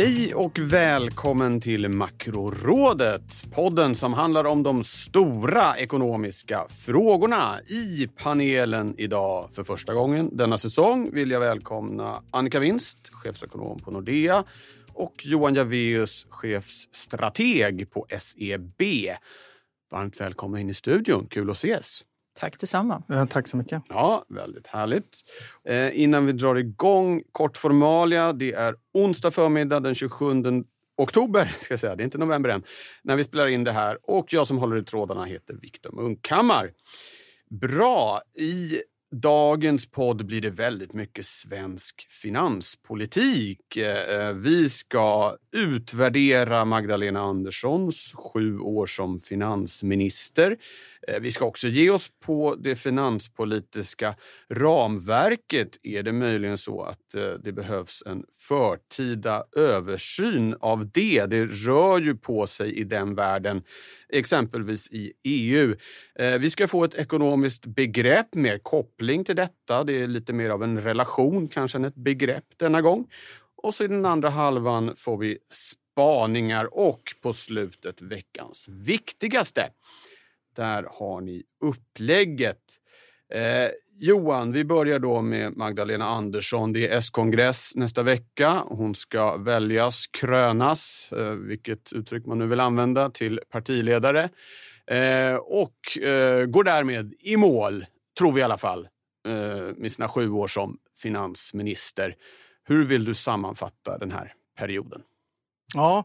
Hej och välkommen till Makrorådet, podden som handlar om de stora ekonomiska frågorna. I panelen idag för första gången denna säsong vill jag välkomna Annika Winst, chefsekonom på Nordea och Johan Javeus, chefsstrateg på SEB. Varmt välkomna in i studion, kul att ses. Tack detsamma. Ja, tack så mycket. Ja, väldigt härligt. Eh, innan vi drar igång, kort formalia. Det är onsdag förmiddag den 27 oktober, ska jag säga. det är inte november än, när vi spelar in det här. Och jag som håller i trådarna heter Viktor Munkhammar. Bra! I dagens podd blir det väldigt mycket svensk finanspolitik. Eh, Vi ska utvärdera Magdalena Anderssons sju år som finansminister. Eh, vi ska också ge oss på det finanspolitiska ramverket. Är det möjligen så att eh, det behövs en förtida översyn av det? Det rör ju på sig i den världen, exempelvis i EU. Eh, vi ska få ett ekonomiskt begrepp med koppling till detta. Det är lite mer av en relation kanske än ett begrepp denna gång. Och så i den andra halvan får vi spaningar och på slutet veckans viktigaste. Där har ni upplägget. Eh, Johan, vi börjar då med Magdalena Andersson. Det är S-kongress nästa vecka. Hon ska väljas, krönas, eh, vilket uttryck man nu vill använda, till partiledare. Eh, och eh, går därmed i mål, tror vi i alla fall, eh, med sina sju år som finansminister. Hur vill du sammanfatta den här perioden? Ja,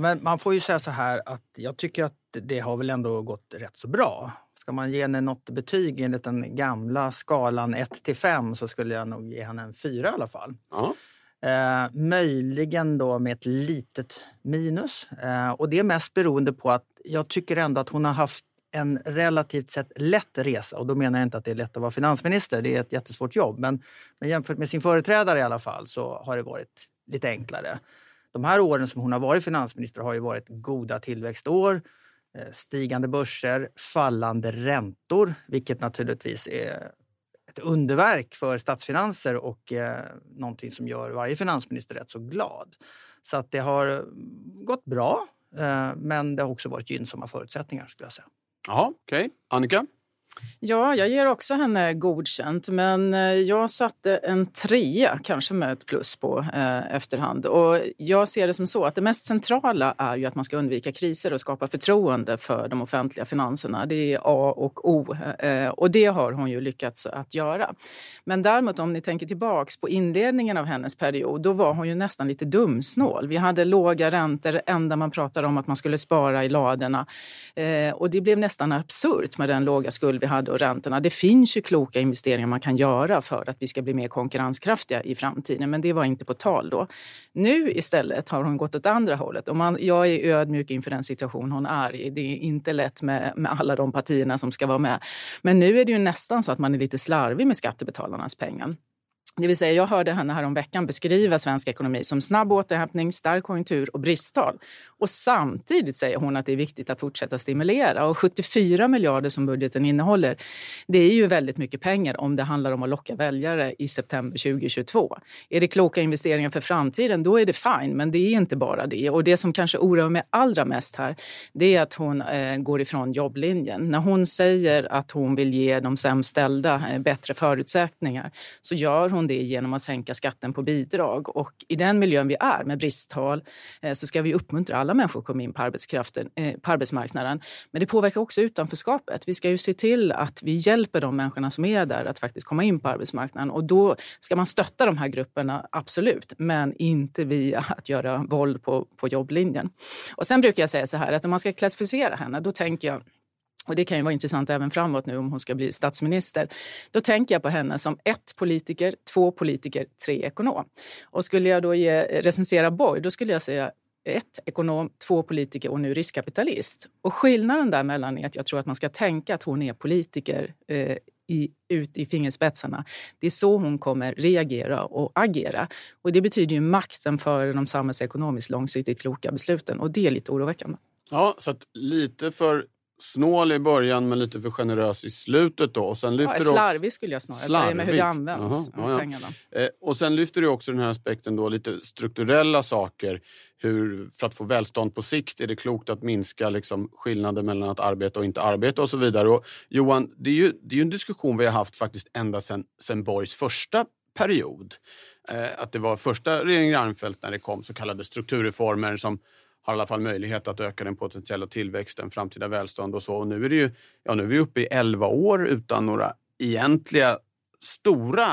men man får ju säga så här att jag tycker att det har väl ändå gått rätt så bra. Ska man ge henne något betyg enligt den gamla skalan 1 till 5 så skulle jag nog ge henne en 4 i alla fall. Ja. Eh, möjligen då med ett litet minus. Eh, och det är mest beroende på att jag tycker ändå att hon har haft en relativt sett lätt resa. Och då menar jag inte att det är lätt att vara finansminister, det är ett jättesvårt jobb. Men, men jämfört med sin företrädare i alla fall så har det varit lite enklare. De här åren som hon har varit finansminister har ju varit goda tillväxtår, eh, stigande börser, fallande räntor, vilket naturligtvis är ett underverk för statsfinanser och eh, någonting som gör varje finansminister rätt så glad. Så att det har mm, gått bra, eh, men det har också varit gynnsamma förutsättningar skulle jag säga. Jaha, okej. Annika? Ja, jag ger också henne godkänt, men eh, jag satte en trea, kanske med ett plus på eh, efterhand. Och jag ser det som så att det mest centrala är ju att man ska undvika kriser och skapa förtroende för de offentliga finanserna. Det är A och O eh, och det har hon ju lyckats att göra. Men däremot om ni tänker tillbaks på inledningen av hennes period, då var hon ju nästan lite dumsnål. Vi hade låga räntor, det enda man pratade om att man skulle spara i ladorna. Eh, och det blev nästan absurt med den låga skuld vi hade och räntorna. Det finns ju kloka investeringar man kan göra för att vi ska bli mer konkurrenskraftiga i framtiden, men det var inte på tal då. Nu istället har hon gått åt andra hållet och man, jag är ödmjuk inför den situation hon är i. Det är inte lätt med, med alla de partierna som ska vara med. Men nu är det ju nästan så att man är lite slarvig med skattebetalarnas pengar. Det vill säga, jag hörde henne veckan beskriva svensk ekonomi som snabb återhämtning, stark konjunktur och bristtal. Och samtidigt säger hon att det är viktigt att fortsätta stimulera. Och 74 miljarder som budgeten innehåller, det är ju väldigt mycket pengar om det handlar om att locka väljare i september 2022. Är det kloka investeringar för framtiden, då är det fine. Men det är inte bara det. Och det som kanske oroar mig allra mest här, det är att hon eh, går ifrån jobblinjen. När hon säger att hon vill ge de sämst ställda eh, bättre förutsättningar så gör hon det genom att sänka skatten på bidrag. Och i den miljön vi är med bristtal eh, så ska vi uppmuntra alla människor att komma in på, arbetskraften, eh, på arbetsmarknaden. Men det påverkar också utanförskapet. Vi ska ju se till att vi hjälper de människorna som är där att faktiskt komma in på arbetsmarknaden. Och då ska man stötta de här grupperna, absolut, men inte via att göra våld på, på jobblinjen. Och sen brukar jag säga så här att om man ska klassificera henne, då tänker jag och det kan ju vara intressant även framåt nu om hon ska bli statsminister. Då tänker jag på henne som ett politiker, två politiker, tre ekonom. Och skulle jag då ge, recensera Borg, då skulle jag säga ett, ekonom, två politiker och nu riskkapitalist. Och skillnaden däremellan är att jag tror att man ska tänka att hon är politiker eh, i, ut i fingerspetsarna. Det är så hon kommer reagera och agera. Och det betyder ju makten för de samhällsekonomiskt långsiktigt kloka besluten och det är lite oroväckande. Ja, så att lite för snål i början men lite för generös i slutet då. Och sen lyfter ja, slarvig skulle jag snarare säga med hur det används. Aha, ja, pengarna. Eh, och sen lyfter du också den här aspekten då lite strukturella saker. Hur, för att få välstånd på sikt är det klokt att minska liksom, skillnaden mellan att arbeta och inte arbeta och så vidare. Och, Johan, det är ju, det är ju en diskussion vi har haft faktiskt ända sedan sen Borgs första period. Eh, att det var första regeringen Reinfeldt när det kom så kallade strukturreformer som har i alla fall möjlighet att öka den potentiella tillväxten, framtida välstånd och så. Och nu är, det ju, ja, nu är vi uppe i 11 år utan några egentliga stora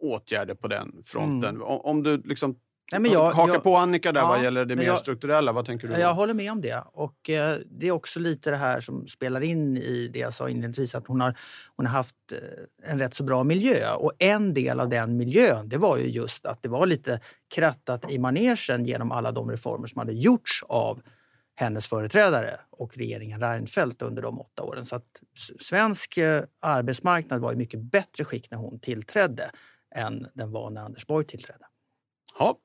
åtgärder på den fronten. Mm. Om du liksom Nej, men jag, Haka jag, på Annika där ja, vad gäller det mer jag, strukturella. Vad tänker du? Jag håller med om det. Och eh, Det är också lite det här som spelar in i det jag sa inledningsvis. Att hon har, hon har haft eh, en rätt så bra miljö. Och en del av den miljön det var ju just att det var lite krattat i manegen genom alla de reformer som hade gjorts av hennes företrädare och regeringen Reinfeldt under de åtta åren. Så att svensk eh, arbetsmarknad var i mycket bättre skick när hon tillträdde än den var när Anders Borg tillträdde. Ja.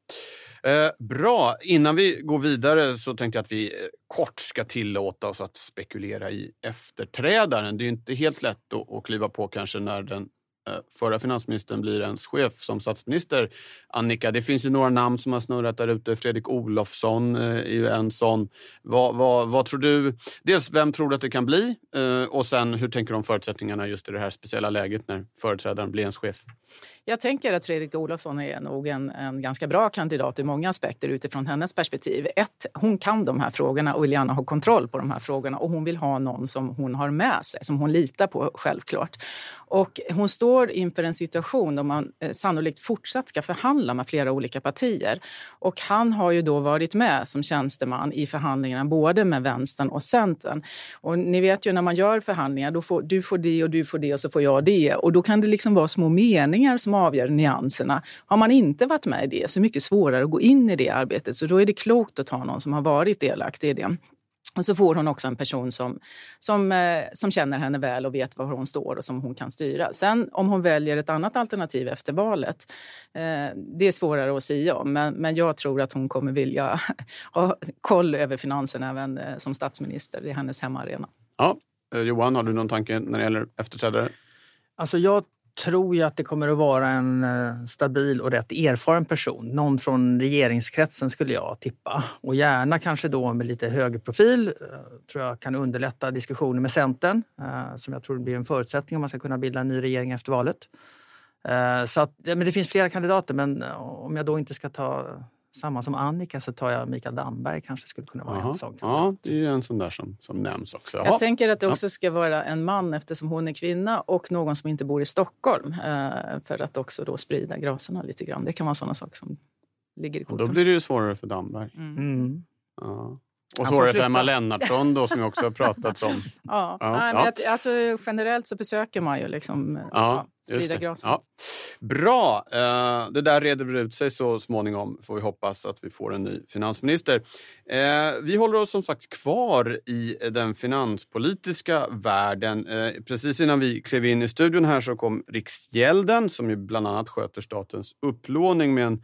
Eh, bra. Innan vi går vidare så tänkte jag att vi eh, kort ska tillåta oss att spekulera i efterträdaren. Det är inte helt lätt att, att kliva på kanske när den Eh, förra finansministern blir ens chef som statsminister. Annika, det finns ju några namn som har snurrat där ute. Fredrik Olofsson eh, är ju en sån. Vad, vad, vad, tror du? Dels, vem tror du att det kan bli? Eh, och sen, hur tänker du om förutsättningarna just i det här speciella läget när företrädaren blir ens chef? Jag tänker att Fredrik Olofsson är nog en, en ganska bra kandidat ur många aspekter utifrån hennes perspektiv. Ett, hon kan de här frågorna och vill gärna ha kontroll på de här frågorna och hon vill ha någon som hon har med sig, som hon litar på självklart. Och hon står inför en situation då man eh, sannolikt fortsatt ska förhandla med flera olika partier. Och han har ju då varit med som tjänsteman i förhandlingarna både med vänstern och Centern. Och ni vet ju när man gör förhandlingar, då får, du får det och du får det och så får jag det. Och då kan det liksom vara små meningar som avgör nyanserna. Har man inte varit med i det så är det mycket svårare att gå in i det arbetet. Så då är det klokt att ta någon som har varit delaktig i det. Och så får hon också en person som, som, eh, som känner henne väl och vet var hon står och som hon kan styra. Sen om hon väljer ett annat alternativ efter valet, eh, det är svårare att säga om. Men, men jag tror att hon kommer vilja ha koll över finanserna även eh, som statsminister. Det är hennes hemmaarena. Ja. Johan, har du någon tanke när det gäller efterträdare? Alltså jag tror jag att det kommer att vara en eh, stabil och rätt erfaren person. Någon från regeringskretsen skulle jag tippa. Och gärna kanske då med lite högre profil. Eh, tror jag kan underlätta diskussioner med Centern eh, som jag tror blir en förutsättning om man ska kunna bilda en ny regering efter valet. Så att, men det finns flera kandidater men om jag då inte ska ta samma som Annika så tar jag Mikael Damberg kanske skulle kunna vara Aha. en sån Ja, det är en sån där som, som nämns också. Jaha. Jag tänker att det också ska vara en man eftersom hon är kvinna och någon som inte bor i Stockholm eh, för att också då sprida graserna lite grann. Det kan vara såna saker som ligger i korten. Då blir det ju svårare för Damberg. Mm. Mm. Ja. Och så var det Emma Lennartsson då, som vi också har pratat om. ja, ja, Nej, ja. Men alltså, generellt så besöker man ju liksom, ja, ja, sprida grasen. Ja. Bra! Uh, det där reder ut sig så småningom, får vi hoppas att vi får en ny finansminister. Uh, vi håller oss som sagt kvar i den finanspolitiska världen. Uh, precis innan vi klev in i studion här så kom Riksgälden som ju bland annat sköter statens upplåning med en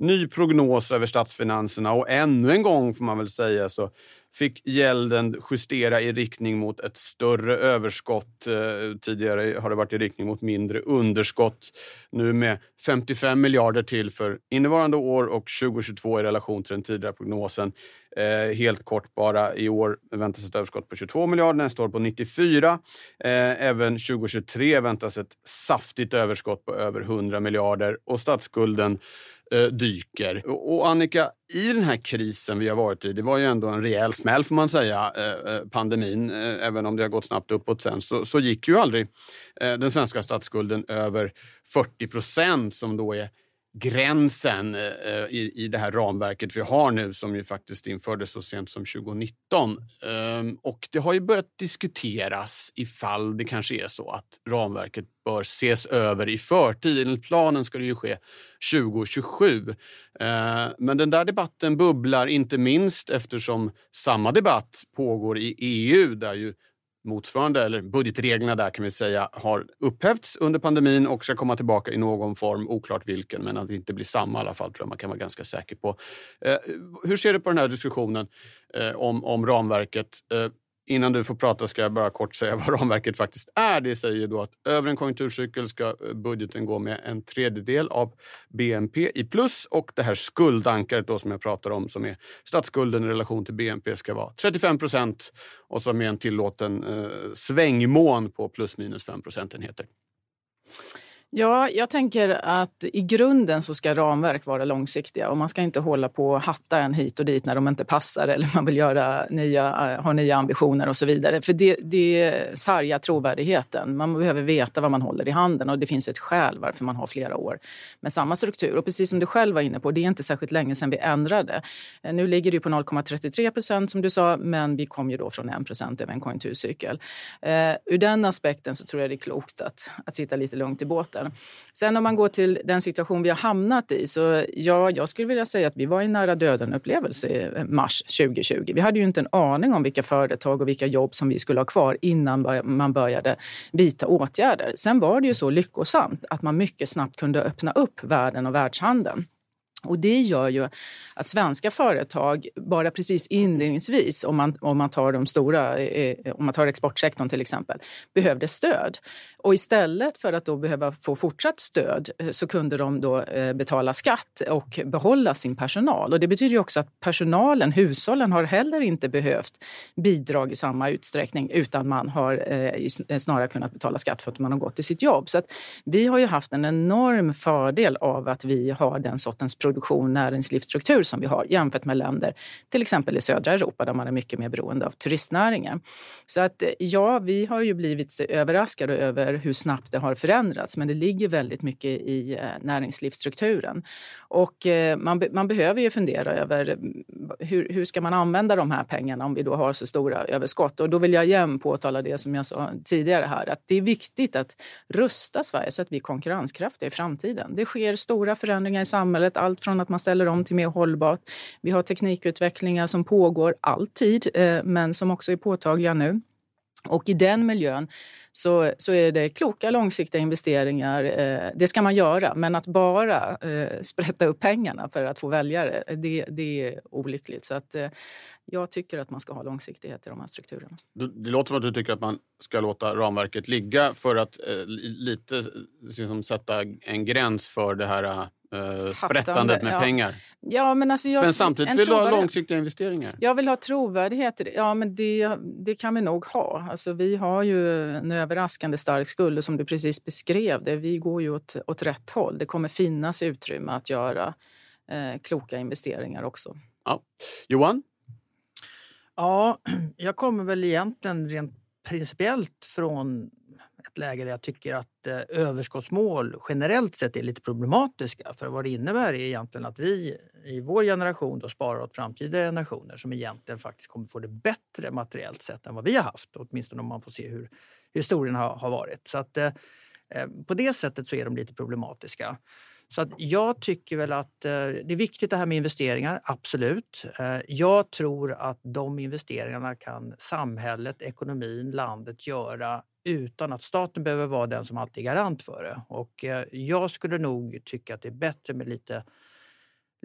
ny prognos över statsfinanserna och ännu en gång får man väl säga så fick gälden justera i riktning mot ett större överskott. Eh, tidigare har det varit i riktning mot mindre underskott. Nu med 55 miljarder till för innevarande år och 2022 i relation till den tidigare prognosen. Eh, helt kort bara, i år väntas ett överskott på 22 miljarder, nästa år på 94. Eh, även 2023 väntas ett saftigt överskott på över 100 miljarder och statsskulden Eh, dyker. Och, och, Annika, i den här krisen vi har varit i, det var ju ändå en rejäl smäll får man säga, eh, eh pandemin, eh, även om det har gått snabbt uppåt sen, så, så gick ju aldrig eh, den svenska statsskulden över 40 procent som då är gränsen eh, eh, i, i det här ramverket vi har nu som ju faktiskt infördes så sent som 2019. Ehm, och det har ju börjat diskuteras ifall det kanske är så att ramverket bör ses över i förtid. Enligt planen ska det ju ske 2027. Ehm, men den där debatten bubblar inte minst eftersom samma debatt pågår i EU där ju motsvarande, eller budgetreglerna där kan vi säga, har upphävts under pandemin och ska komma tillbaka i någon form, oklart vilken, men att det inte blir samma i alla fall tror jag man kan vara ganska säker på. Eh, hur ser du på den här diskussionen eh, om, om ramverket? Eh, Innan du får prata ska jag bara kort säga vad ramverket faktiskt är. Det säger då att över en konjunkturcykel ska eh, budgeten gå med en tredjedel av BNP i plus och det här skuldankaret då som jag pratar om som är statsskulden i relation till BNP ska vara 35 procent och så med en tillåten eh, svängmån på plus minus 5 procentenheter. Ja, jag tänker att i grunden så ska ramverk vara långsiktiga och man ska inte hålla på och hatta en hit och dit när de inte passar eller man vill göra nya, eh, ha nya ambitioner och så vidare. För det, det sargar trovärdigheten. Man behöver veta vad man håller i handen och det finns ett skäl varför man har flera år med samma struktur. Och precis som du själv var inne på, det är inte särskilt länge sedan vi ändrade. Eh, nu ligger det på 0,33 procent som du sa, men vi kom ju då från 1 procent över en konjunkturcykel. Uh, ur den aspekten så tror jag det är klokt att, att sitta lite lugnt i båten staten. Sen om man går till den situation vi har hamnat i så ja, jag skulle vilja säga att vi var i nära döden-upplevelse i eh, mars 2020. Vi hade ju inte en aning om vilka företag och vilka jobb som vi skulle ha kvar innan man började vidta åtgärder. Sen var det ju så lyckosamt att man mycket snabbt kunde öppna upp världen och världshandeln. Och det gör ju att svenska företag bara precis inledningsvis, om man, om man tar de stora, eh, om man tar exportsektorn till exempel, behövde stöd. Och istället för att då behöva få fortsatt stöd eh, så kunde de då eh, betala skatt och behålla sin personal. Och det betyder också att personalen, hushållen, har heller inte behövt bidrag i samma utsträckning utan man har eh, eh, snarare kunnat betala skatt för att man har gått till sitt jobb. Så att vi har ju haft en enorm fördel av att vi har den sortens produktion, näringslivsstruktur som vi har jämfört med länder, till exempel i södra Europa där man är mycket mer beroende av turistnäringen. Så att eh, ja, vi har ju blivit överraskade över hur snabbt det har förändrats, men det ligger väldigt mycket i eh, näringslivsstrukturen. Och eh, man, man behöver ju fundera över mm, hur, hur ska man använda de här pengarna om vi då har så stora överskott? Och då vill jag igen påtala det som jag sa tidigare här, att det är viktigt att rusta Sverige så att vi är konkurrenskraftiga i framtiden. Det sker stora förändringar i samhället, allt från att man ställer om till mer hållbart. Vi har teknikutvecklingar som pågår alltid, eh, men som också är påtagliga nu. Och i den miljön så, så är det kloka långsiktiga investeringar. Eh, det ska man göra, men att bara eh, sprätta upp pengarna för att få väljare, eh, det, det är olyckligt. Så att, eh, jag tycker att man ska ha långsiktighet i de här strukturerna. Det låter som att du tycker att man ska låta ramverket ligga för att lite liksom, sätta en gräns för det här uh, sprättandet med ja. pengar. Ja, men, alltså jag, men samtidigt vill du ha långsiktiga investeringar. Jag vill ha trovärdighet i det. Ja, men det, det kan vi nog ha. Alltså, vi har ju en överraskande stark skuld som du precis beskrev det. Vi går ju åt, åt rätt håll. Det kommer finnas utrymme att göra eh, kloka investeringar också. Ja. Johan? Ja, jag kommer väl egentligen rent principiellt från exakt läge där jag tycker att eh, överskottsmål generellt sett är lite problematiska. För vad det innebär är egentligen att vi i vår generation då sparar åt framtida generationer som egentligen faktiskt kommer få det bättre materiellt sett än vad vi har haft. Åtminstone om man får se hur historien har, har varit. Så att eh, eh, på det sättet så är de lite problematiska. Så att jag tycker väl att eh, det är viktigt det här med investeringar, absolut. Eh, jag tror att de investeringarna kan samhället, ekonomin, landet göra utan att staten behöver vara den som alltid är garant för det. Och eh, jag skulle nog tycka att det är bättre med lite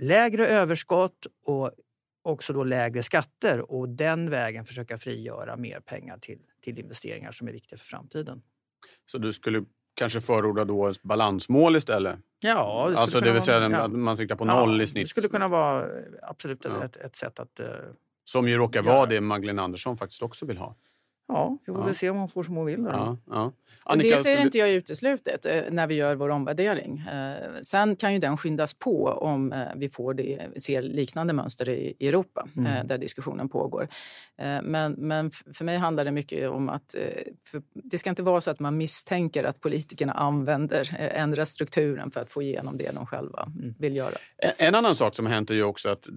lägre överskott och också då lägre skatter och den vägen försöka frigöra mer pengar till, till investeringar som är viktiga för framtiden. Så du skulle kanske förorda då ett balansmål istället? Ja, det alltså det vill säga ja. att man siktar på noll ja, i snitt? Det skulle kunna vara absolut ja. ett, ett sätt att... Uh... Som ju råkar vara det Magdalena Andersson faktiskt också vill ha. Ja, vi får Ja. väl se om hon får som hon vill. Då. Ja, ja. Annika, det ser skulle- inte jag uteslutet eh, när vi gör vår omvärdering. Eh, sen kan ju den skyndas på om eh, vi får det, ser liknande mönster i, Europa eh, där diskussionen pågår. Men, men för mig handlar det mycket om att det ska inte vara så att man misstänker att politikerna använder, ändrar strukturen för att få igenom det de själva vill göra. En- En annan sak som har hänt är ju också att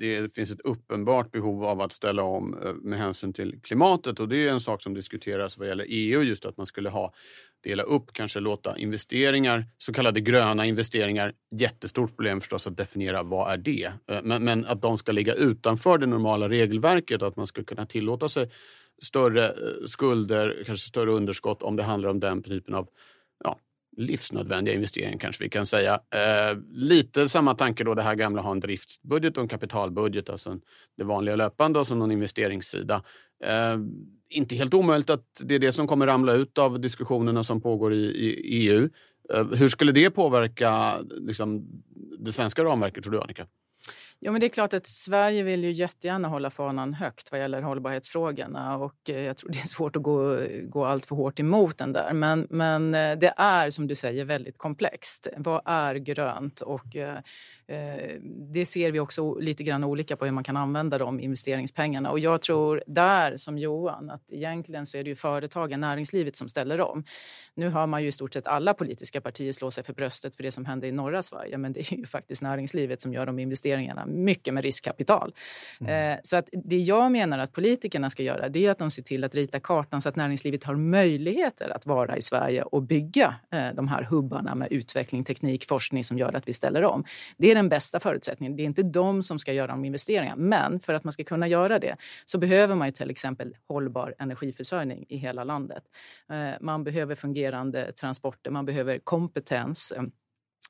det finns ett uppenbart behov av att ställa om med hänsyn till klimatet och det är en sak som diskuteras vad gäller EU just att man skulle ha dela upp, kanske låta investeringar, så kallade gröna investeringar, jättestort problem förstås att definiera vad är det, eh, men, men att de ska ligga utanför det normala regelverket och att man ska kunna tillåta sig större eh, skulder, kanske större underskott om det handlar om den typen av ja, livsnödvändiga investeringar kanske vi kan säga. Eh, lite samma tanke då det här gamla ha en driftsbudget och en kapitalbudget, alltså en, det vanliga löpande och så någon investeringssida. Eh, inte helt omöjligt att det är det som kommer ramla ut av diskussionerna som pågår i, i EU. Eh, hur skulle det påverka liksom, det svenska ramverket tror du Annika? Jo, men det är klart att Sverige vill ju jättegärna hålla fanan högt vad gäller hållbarhetsfrågorna och eh, jag tror det är svårt att gå, gå allt för hårt emot den där. Men, men eh, det är som du säger väldigt komplext. Vad är grönt? Och det ser vi också lite grann olika på hur man kan använda de investeringspengarna. Och jag tror där som Johan att egentligen så är det ju företagen, näringslivet som ställer om. Nu hör man ju i stort sett alla politiska partier slå sig för bröstet för det som hände i norra Sverige, men det är ju faktiskt näringslivet som gör de investeringarna, mycket med riskkapital. Eh, så att det jag menar att politikerna ska göra, det är att de ser till att rita kartan så att näringslivet har möjligheter att vara i Sverige och bygga eh, de här hubbarna med utveckling, teknik, forskning som gör att vi ställer om. Det är den bästa förutsättningen. Det är inte de som ska göra de investeringarna, men för att man ska kunna göra det så behöver man ju till exempel hållbar energiförsörjning i hela landet. Eh, man behöver fungerande transporter, man behöver kompetens eh,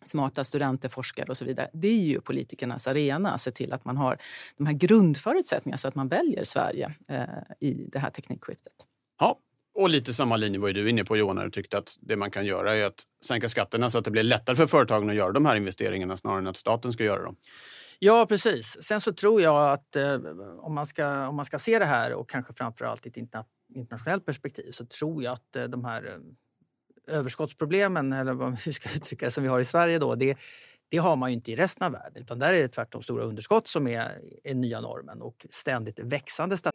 smarta studenter, forskare och så vidare. Det är ju politikernas arena att se till att man har de här grundförutsättningarna så att man väljer Sverige eh, i det här teknikskiftet. Ja, och lite samma linje var ju du inne på Johan när du tyckte att det man kan göra är att sänka skatterna så att det blir lättare för företagen att göra de här investeringarna snarare än att staten ska göra dem. Ja, precis. Sen så tror jag att eh, om, man ska, om man ska se det här och kanske framförallt i ett interna internationellt perspektiv så tror jag att eh, de här eh, överskottsproblemen, eller vad vi ska uttrycka det, som vi har i Sverige då, det, det har man ju inte i resten av världen. Utan där är det tvärtom stora underskott som är, är nya normen och ständigt växande stat-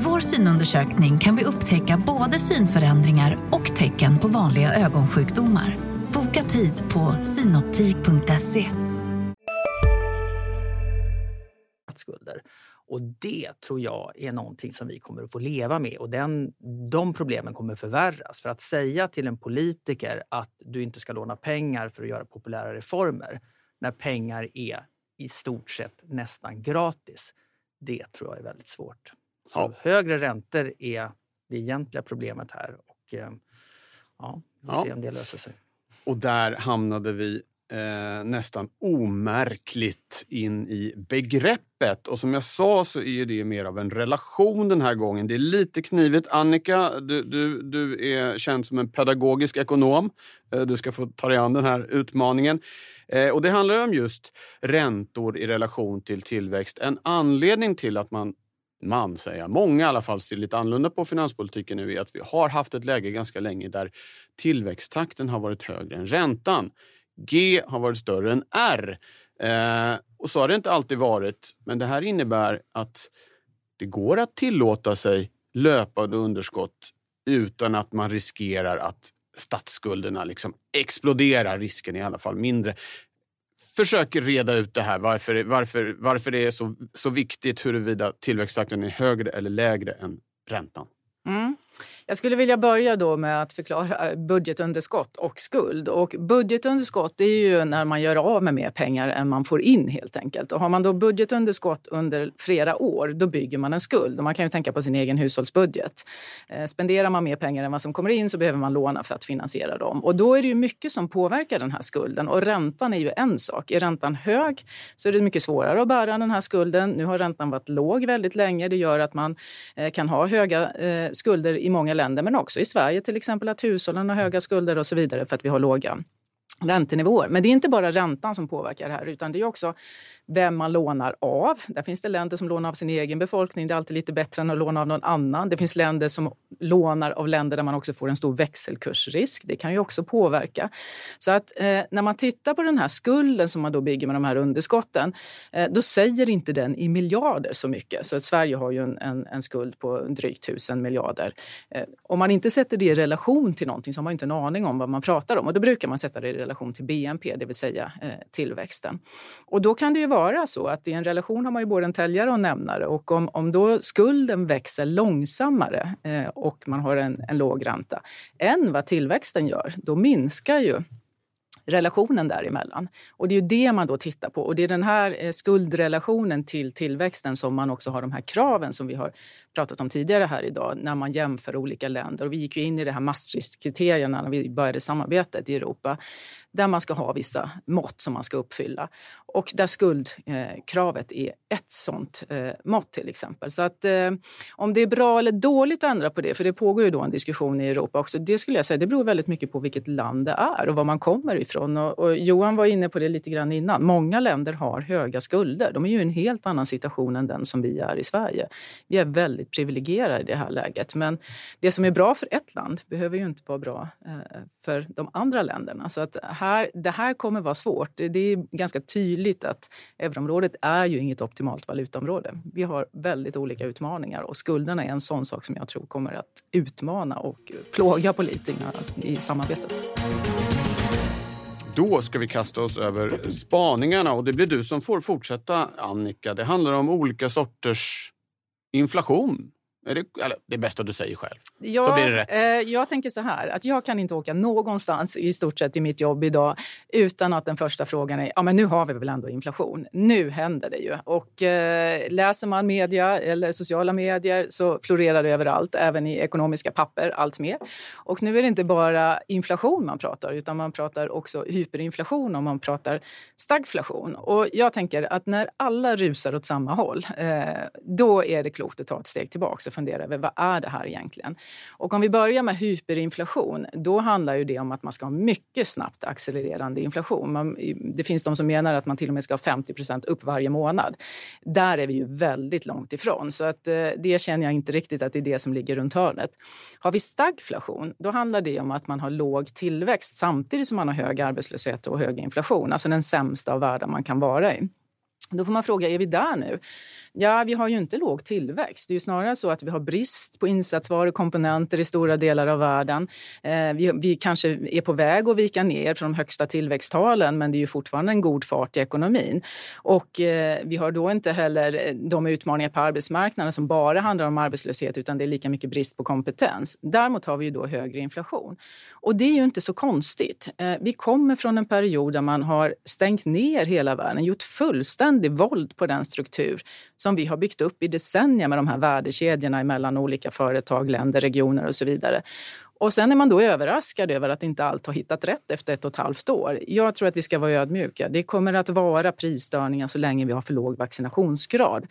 Med vår synundersökning kan vi upptäcka både synförändringar och tecken på vanliga ögonsjukdomar. Boka tid på synoptik.se. Och det tror jag är någonting som vi kommer att få leva med och den, de problemen kommer förvärras. För att säga till en politiker att du inte ska låna pengar för att göra populära reformer när pengar är i stort sett nästan gratis, det tror jag är väldigt svårt. Ja. Högre räntor är det egentliga problemet här och eh, ja, vi får Ja. se om det löser sig. Och där hamnade vi eh, nästan omärkligt in i begreppet. Och som jag sa så är det mer av en relation den här gången. Det är lite knivigt. Annika, du, du, du är känd som en pedagogisk ekonom. Eh, du ska få ta dig an den här utmaningen. Eh, och det handlar om just räntor i relation till tillväxt. En anledning till att man man säger jag, många i alla fall ser lite annorlunda på finanspolitiken nu är att vi har haft ett läge ganska länge där tillväxttakten har varit högre än räntan. G har varit större än R. Eh, och så har det inte alltid varit. Men det här innebär att det går att tillåta sig löpande underskott utan att man riskerar att statsskulderna liksom exploderar. Risken är i alla fall mindre. Försök reda ut det här, varför, varför, varför det är så, så viktigt huruvida tillväxttakten är högre eller lägre än räntan. Mm. Jag skulle vilja börja då med att förklara eh, budgetunderskott och skuld. Och budgetunderskott är ju när man gör av med mer pengar än man får in helt enkelt. Och har man då budgetunderskott under flera år, då bygger man en skuld. Och man kan ju tänka på sin egen hushållsbudget. Eh, spenderar man mer pengar än vad som kommer in så behöver man låna för att finansiera dem. Och då är det ju mycket som påverkar den här skulden. Och räntan är ju en sak. Är räntan hög så är det mycket svårare att bära den här skulden. Nu har räntan varit låg väldigt länge. Det gör att man eh, kan ha höga skulder i många länder, men också i Sverige till exempel att hushållen har höga skulder och så vidare för att vi har låga räntenivåer. Men det är inte bara räntan som påverkar det här utan det är också vem man lånar av. Där finns det länder som lånar av sin egen befolkning. Det är alltid lite bättre än att låna av någon annan. Det finns länder som lånar av länder där man också får en stor växelkursrisk. Det kan ju också påverka. Så att eh, när man tittar på den här skulden som man då bygger med de här underskotten, eh, då säger inte den i miljarder så mycket. Så att Sverige har ju en, en, en skuld på drygt tusen miljarder. Eh, om man inte sätter det i relation till någonting så har man inte en aning om vad man pratar om. Och då brukar man sätta det i relation till BNP, det vill säga eh, tillväxten. Och då kan det ju vara så att i en relation har man ju både en täljare och en nämnare och om, om då skulden växer långsammare eh, och man har en, en låg ränta än vad tillväxten gör, då minskar ju relationen däremellan. Och det är ju det man då tittar på. Och det är den här eh, skuldrelationen till tillväxten som man också har de här kraven som vi har pratat om tidigare här idag när man jämför olika länder. Och vi gick ju in i det här Maastrichtkriterierna när vi började samarbetet i Europa där man ska ha vissa mått som man ska uppfylla. Och där skuldkravet är ett sånt eh, mått till exempel. Så att eh, om det är bra eller dåligt att ändra på det, för det pågår ju då en diskussion i Europa också, det skulle jag säga, det beror väldigt mycket på vilket land det är och var man kommer ifrån. Och, och Johan var inne på det lite grann innan. Många länder har höga skulder. De är ju i en helt annan situation än den som vi är i Sverige. Vi är väldigt privilegierade i det här läget. Men det som är bra för ett land behöver ju inte vara bra eh, för de andra länderna. Så att här, det här kommer vara svårt. Det är ganska tydligt att euroområdet är ju inget optimalt valutaområde. Vi har väldigt olika utmaningar och skulderna är en sån sak som jag tror kommer att utmana och plåga politikerna i samarbetet. Då ska vi kasta oss över spaningarna och det blir du som får fortsätta Annika. Det handlar om olika sorters inflation. Är det, eller, det är bäst att du säger själv. Ja, så blir det rätt. Eh, jag tänker så här, att jag kan inte åka någonstans i stort sett i mitt jobb idag utan att den första frågan är, ja men nu har vi väl ändå inflation. Nu händer det ju. Och eh, läser man media eller sociala medier så florerar det överallt, även i ekonomiska papper, allt mer. Och nu är det inte bara inflation man pratar, utan man pratar också hyperinflation och man pratar stagflation. Och jag tänker att när alla rusar åt samma håll, eh, då är det klokt att ta ett steg tillbaka fundera över vad är det här egentligen? Och om vi börjar med hyperinflation, då handlar ju det om att man ska ha mycket snabbt accelererande inflation. Man, det finns de som menar att man till och med ska ha 50 upp varje månad. Där är vi ju väldigt långt ifrån, så att, eh, det känner jag inte riktigt att det är det som ligger runt hörnet. Har vi stagflation, då handlar det om att man har låg tillväxt samtidigt som man har hög arbetslöshet och hög inflation, alltså den sämsta av världar man kan vara i. Då får man fråga, är vi där nu? Ja, vi har ju inte låg tillväxt. Det är ju snarare så att vi har brist på insatsvaror, och komponenter i stora delar av världen. Eh, vi, vi, kanske är på väg att vika ner från de högsta tillväxttalen men det är ju fortfarande en god fart i ekonomin. Och eh, vi har då inte heller eh, de utmaningar på arbetsmarknaden som bara handlar om arbetslöshet utan det är lika mycket brist på kompetens. Däremot har vi ju då högre inflation. Och det är ju inte så konstigt. Eh, vi kommer från en period där man har stängt ner hela världen, gjort fullständig våld på den struktur som vi har byggt upp i decennier med de här värdekedjorna mellan olika företag, länder, regioner och så vidare. Och sen är man då överraskad över att inte allt har hittat rätt efter ett och ett halvt år. Jag tror att vi ska vara ödmjuka. Det kommer att vara prisstörningar så länge vi har för låg vaccinationsgrad.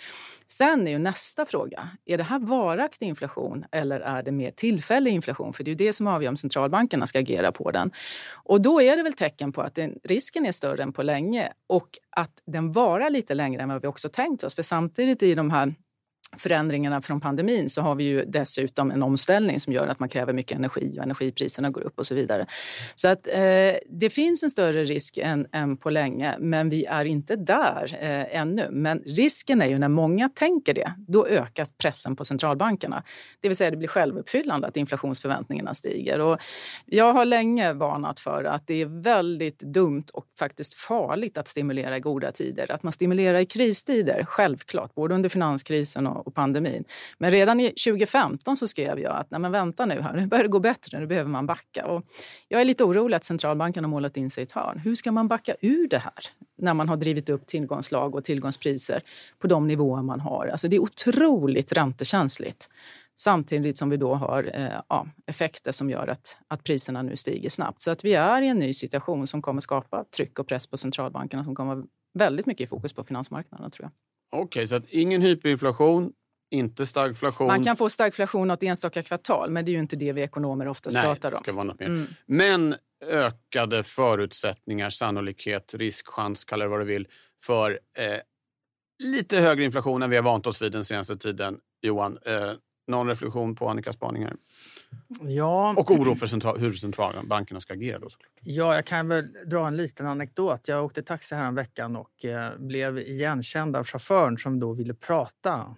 Sen är ju nästa fråga, är det här varaktig inflation eller är det mer tillfällig inflation? För det är ju det som avgör om centralbankerna ska agera på den. Och då är det väl tecken på att den, risken är större än på länge och att den varar lite längre än vad vi också tänkt oss. För samtidigt i de här förändringarna från pandemin så har vi ju dessutom en omställning som gör att man kräver mycket energi och energipriserna går upp och så vidare. Så att eh, det finns en större risk än, än på länge, men vi är inte där eh, ännu. Men risken är ju när många tänker det, då ökar pressen på centralbankerna. Det vill säga det blir självuppfyllande att inflationsförväntningarna stiger. Och jag har länge varnat för att det är väldigt dumt och faktiskt farligt att stimulera i goda tider. Att man stimulerar i kristider, självklart, både under finanskrisen och, och pandemin. Men redan i 2015 så skrev jag att nej men vänta nu här, nu börjar det gå bättre, nu behöver man backa. Och jag är lite orolig att centralbanken har målat in sig i ett hörn. Hur ska man backa ur det här när man har drivit upp tillgångslag och tillgångspriser på de nivåer man har? Alltså det är otroligt räntekänsligt. Samtidigt som vi då har eh, ja, effekter som gör att, att priserna nu stiger snabbt. Så att vi är i en ny situation som kommer skapa tryck och press på centralbankerna som kommer vara väldigt mycket i fokus på finansmarknaderna tror jag. Okej, okay, så att ingen hyperinflation, inte stagflation. Man kan få stagflation något enstaka kvartal, men det är ju inte det vi ekonomer oftast Nej, pratar om. Det ska vara något mer. Mm. Men ökade förutsättningar, sannolikhet, riskchans, kalla det vad du vill, för eh, lite högre inflation än vi har vant oss vid den senaste tiden. Johan, eh, någon reflektion på Annikas spaningar? Ja. Och oro för central, hur centralbankerna ska agera då såklart. Ja, jag kan väl dra en liten anekdot. Jag åkte taxi här en veckan och eh, blev igenkänd av chauffören som då ville prata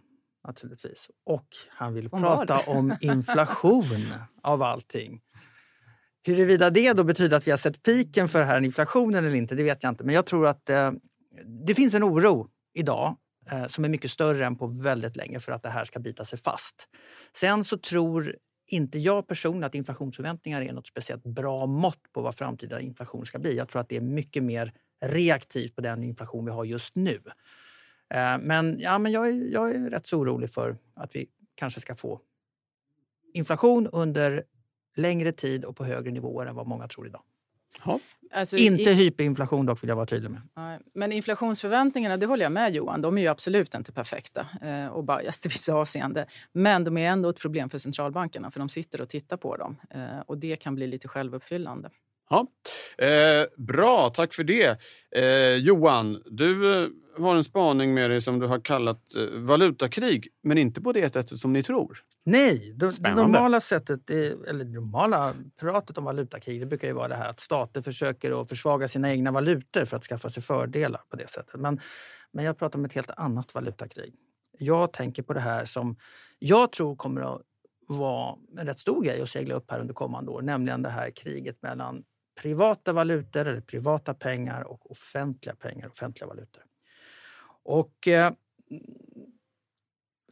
naturligtvis. Och han ville om prata om inflation av allting. Huruvida det då betyder att vi har sett piken för här inflationen eller inte, det vet jag inte. Men jag tror att eh, det finns en oro idag eh, som är mycket större än på väldigt länge för att det här ska bita sig fast. Sen så tror inte jag personligen att inflationsförväntningar är något speciellt bra mått på vad framtida inflation ska bli. Jag tror att det är mycket mer reaktivt på den inflation vi har just nu. Eh, men, ja, men jag, är, jag är rätt så orolig för att vi kanske ska få inflation under längre tid och på högre nivåer än vad många tror idag. Ja. Alltså, inte i, hyperinflation dock vill jag vara tydlig med. Men inflationsförväntningarna, det håller jag med Johan, de är ju absolut inte perfekta eh, och biased i vissa avseenden. Men de är ändå ett problem för centralbankerna för de sitter och tittar på dem eh, och det kan bli lite självuppfyllande. Ja. Eh, bra, tack för det. Eh, Johan, du eh, har en spaning med dig som du har kallat eh, valutakrig, men inte på det sättet som ni tror. Nej, det, det normala sättet, eller det normala pratet om valutakrig det brukar ju vara det här att stater försöker att försvaga sina egna valutor för att skaffa sig fördelar på det sättet. Men, men jag pratar om ett helt annat valutakrig. Jag tänker på det här som jag tror kommer att vara en rätt stor grej att segla upp här under kommande år, nämligen det här kriget mellan privata valutor eller privata pengar och offentliga pengar, offentliga valutor. Och eh,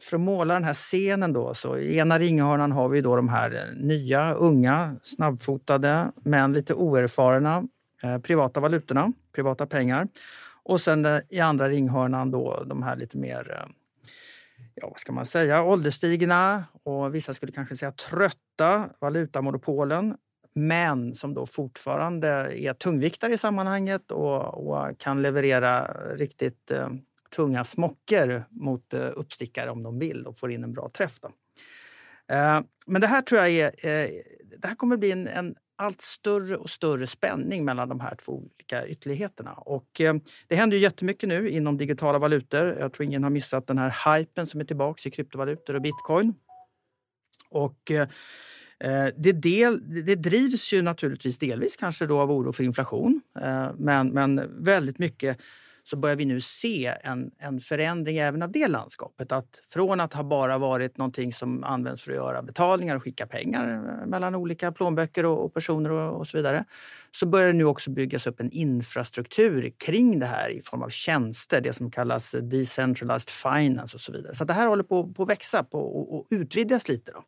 för att måla den här scenen då, så i ena ringhörnan har vi då de här eh, nya, unga, snabbfotade men lite oerfarna eh, privata valutorna, privata pengar. Och sen eh, i andra ringhörnan då de här lite mer, eh, ja vad ska man säga, ålderstigna och vissa skulle kanske säga trötta valutamonopolen men som då fortfarande är tungviktare i sammanhanget och, och kan leverera riktigt eh, tunga smockor mot eh, uppstickare om de vill och får in en bra träff. Då. Eh, men det här tror jag är, eh, det här kommer bli en, en, allt större och större spänning mellan de här två olika ytterligheterna. Och, eh, det händer ju jättemycket nu inom digitala valutor. Jag tror ingen har missat den här hypen som är tillbaka i kryptovalutor och bitcoin. Och Eh, det, del, det drivs ju naturligtvis delvis kanske då av oro för inflation eh, men, men väldigt mycket så börjar vi nu se en, en förändring även av det landskapet. Att från att ha bara varit någonting som används för att göra betalningar och skicka pengar eh, mellan olika plånböcker och, och personer och, och, så vidare så börjar det nu också byggas upp en infrastruktur kring det här i form av tjänster, det som kallas decentralized finance och så vidare. Så det här håller på, på att växa på, och, och utvidgas lite. Då.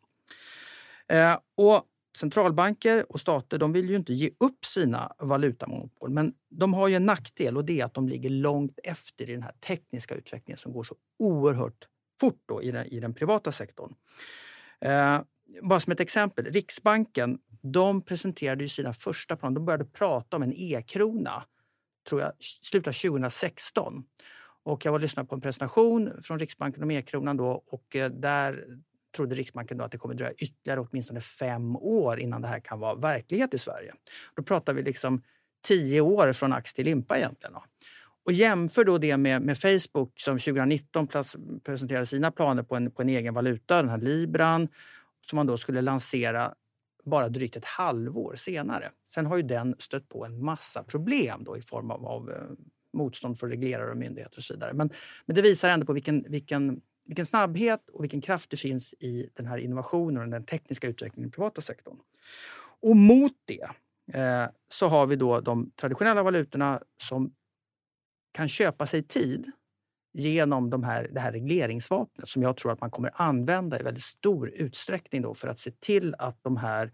Eh, och centralbanker och stater de vill ju inte ge upp sina valutamonopol men de har ju en nackdel och det är att de ligger långt efter i den här tekniska utvecklingen som går så oerhört fort då i, den, i den privata sektorn. Eh, bara som ett exempel, Riksbanken de presenterade ju sina första planer. De började prata om en e-krona tror jag, slutet av 2016. Och jag var och lyssnade på en presentation från Riksbanken om e-kronan då och eh, där trodde Riksbanken då att det kommer dröja ytterligare åtminstone fem år innan det här kan vara verklighet i Sverige. Då pratar vi liksom tio år från ax till limpa egentligen. Och jämför då det med, med Facebook som 2019 presenterade sina planer på en, på en egen valuta, den här libran, som man då skulle lansera bara drygt ett halvår senare. Sen har ju den stött på en massa problem då i form av, av eh, motstånd från reglerare och myndigheter och så vidare. Men, men det visar ändå på vilken, vilken vilken snabbhet och vilken kraft det finns i den här innovationen och den tekniska utvecklingen i den privata sektorn. Och mot det eh, så har vi då de traditionella valutorna som kan köpa sig tid genom de här, det här regleringsvapnet som jag tror att man kommer använda i väldigt stor utsträckning då för att se till att de här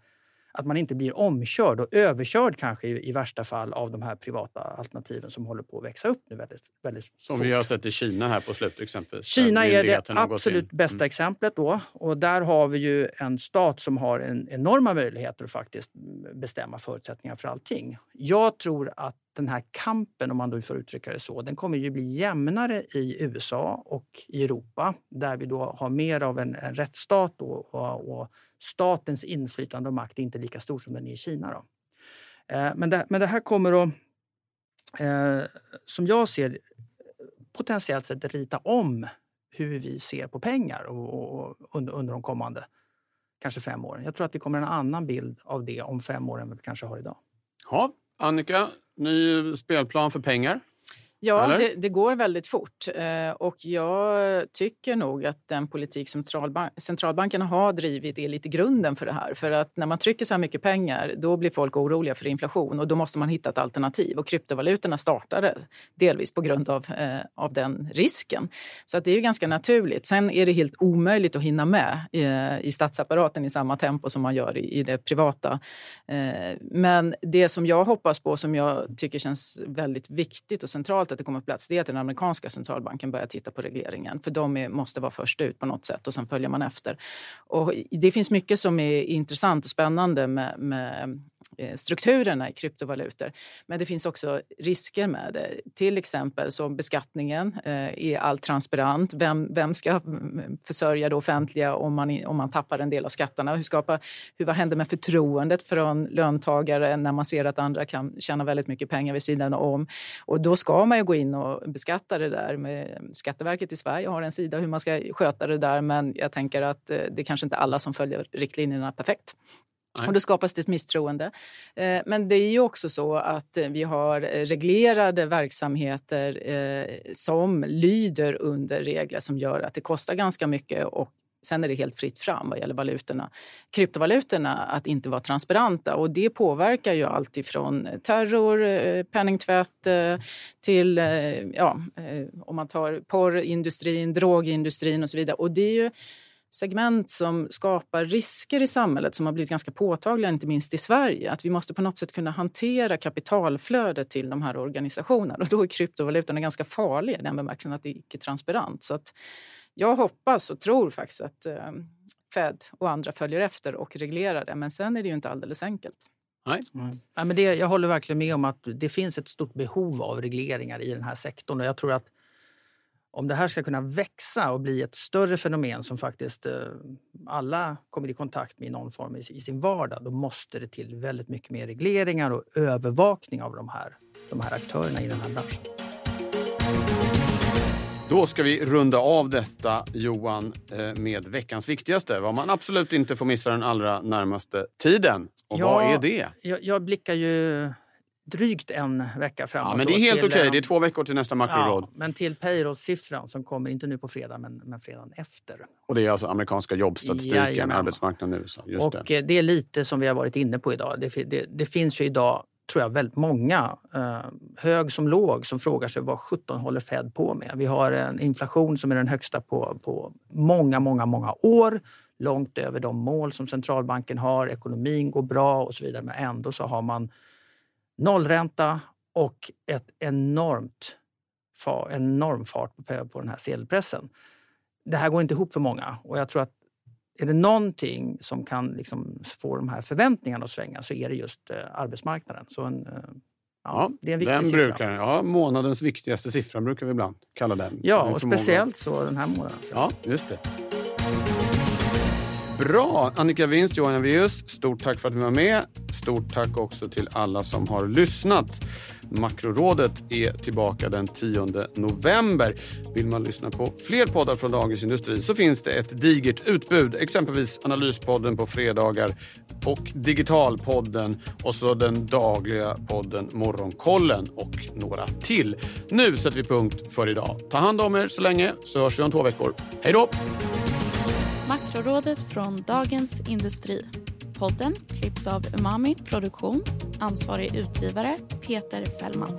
att man inte blir omkörd och överkörd kanske i, i, värsta fall av de här privata alternativen som håller på att växa upp nu väldigt, väldigt Som fort. vi har sett i Kina här på slutet exempelvis. Kina är det absolut bästa mm. exemplet då och där har vi ju en stat som har en enorma möjligheter att faktiskt bestämma förutsättningar för allting. Jag tror att den här kampen, om man då får uttrycka det så, den kommer ju bli jämnare i USA och i Europa där vi då har mer av en, en rättsstat och, och, och, statens inflytande och makt är inte lika stor som den är i Kina. Då. Eh, men, det, men det här kommer att, eh, som jag ser potentiellt sett rita om hur vi ser på pengar och, och under, under de kommande kanske fem åren. Jag tror att vi kommer en annan bild av det om fem år än vad vi kanske har idag. Ja, Annika, ny spelplan för pengar. Ja, det, det, går väldigt fort. Eh, och jag tycker nog att den politik som centralbank, centralbankerna har drivit är lite grunden för det här. För att när man trycker så här mycket pengar, då blir folk oroliga för inflation och då måste man hitta ett alternativ. Och kryptovalutorna startade delvis på grund av, eh, av den risken. Så att det är ju ganska naturligt. Sen är det helt omöjligt att hinna med i, i statsapparaten i samma tempo som man gör i, i det privata. Eh, men det som jag hoppas på, som jag tycker känns väldigt viktigt och centralt att det kommer på plats det är att den amerikanska centralbanken börjar titta på regleringen. För de är, måste vara först ut på något sätt och sen följer man efter. Och det finns mycket som är intressant och spännande med, med Eh, strukturerna i kryptovalutor. Men det finns också risker med det. Till exempel så beskattningen eh, är allt transparent. Vem, vem ska mm, mm, försörja det offentliga om man, om man tappar en del av skatterna? Hur, skapa, hur, vad händer med förtroendet från löntagare när man ser att andra kan tjäna väldigt mycket pengar vid sidan om? Och då ska man ju gå in och beskatta det där. Med mm, Skatteverket i Sverige har en sida hur man ska sköta det där men jag tänker att eh, det är kanske inte alla som följer riktlinjerna perfekt. Och då skapas det ett misstroende. Eh, men det är ju också så att eh, vi har eh, reglerade verksamheter som lyder under regler som gör att det kostar ganska mycket och Sen är det helt fritt fram vad gäller valutorna. kryptovalutorna att inte vara transparenta. Och det påverkar ju allt ifrån terror, penningtvätt till ja, om man tar porrindustrin, drogindustrin och så vidare. Och det är ju segment som skapar risker i samhället som har blivit ganska påtagliga, inte minst i Sverige. Att vi måste på något sätt kunna hantera kapitalflödet till de här organisationerna. Och då är kryptovalutorna ganska farliga i den bemärkelsen att det är icke-transparent. Så att jag hoppas och tror faktiskt att eh, Fed och andra följer efter och reglerar det. Men sen är det ju inte alldeles enkelt. Nej. Mm. Ja, men det, jag håller verkligen med om att det finns ett stort behov av regleringar i den här sektorn. Och jag tror att om det här ska kunna växa och bli ett större fenomen som faktiskt eh, alla kommer i kontakt med i någon form i, sin vardag, då måste det till väldigt mycket mer regleringar och övervakning av de här, de här aktörerna i den här branschen. Då ska vi runda av detta, Johan, eh, med veckans viktigaste. Vad man absolut inte får missa den allra närmaste tiden. Och ja, vad är det? Jag, jag blickar ju drygt en vecka framåt. Ja, men det är helt okej. Okay. Det är två veckor till nästa makroråd. Ja, men till payroll-siffran som kommer inte nu på fredag, men, men fredagen efter. Och det är alltså amerikanska jobbstatistiken, Jajamän. arbetsmarknaden i USA. Just och det. Eh, det. är lite som vi har varit inne på idag. Det, det, det finns ju idag tror jag, väldigt många, eh, hög som låg, som frågar sig vad 17 håller Fed på med. Vi har en inflation som är den högsta på, på många, många, många år. Långt över de mål som centralbanken har. Ekonomin går bra och så vidare. Men ändå så har man nollränta och ett enormt enorm fart på, på den här sedelpressen. Det här går inte ihop för många och jag tror att är det någonting som kan liksom få de här förväntningarna att svänga så är det just eh, arbetsmarknaden. Så en, eh, ja, det är en viktig den siffra. Brukar, ja, månadens viktigaste siffra brukar vi ibland kalla den. Ja, och speciellt så den här månaden. Ja, just det. Bra! Annika Winst, Johan Javeus, stort tack för att du var med. Stort tack också till alla som har lyssnat. Makrorådet är tillbaka den 10 november. Vill man lyssna på fler poddar från Dagens Industri så finns det ett digert utbud. Exempelvis Analyspodden på fredagar och Digitalpodden och så den dagliga podden Morgonkollen och några till. Nu sätter vi punkt för idag. Ta hand om er så länge så hörs vi om två veckor. Hej då! Makrorådet från Dagens Industri. Podden klipps av Umami Produktion. Ansvarig utgivare Peter Fällman.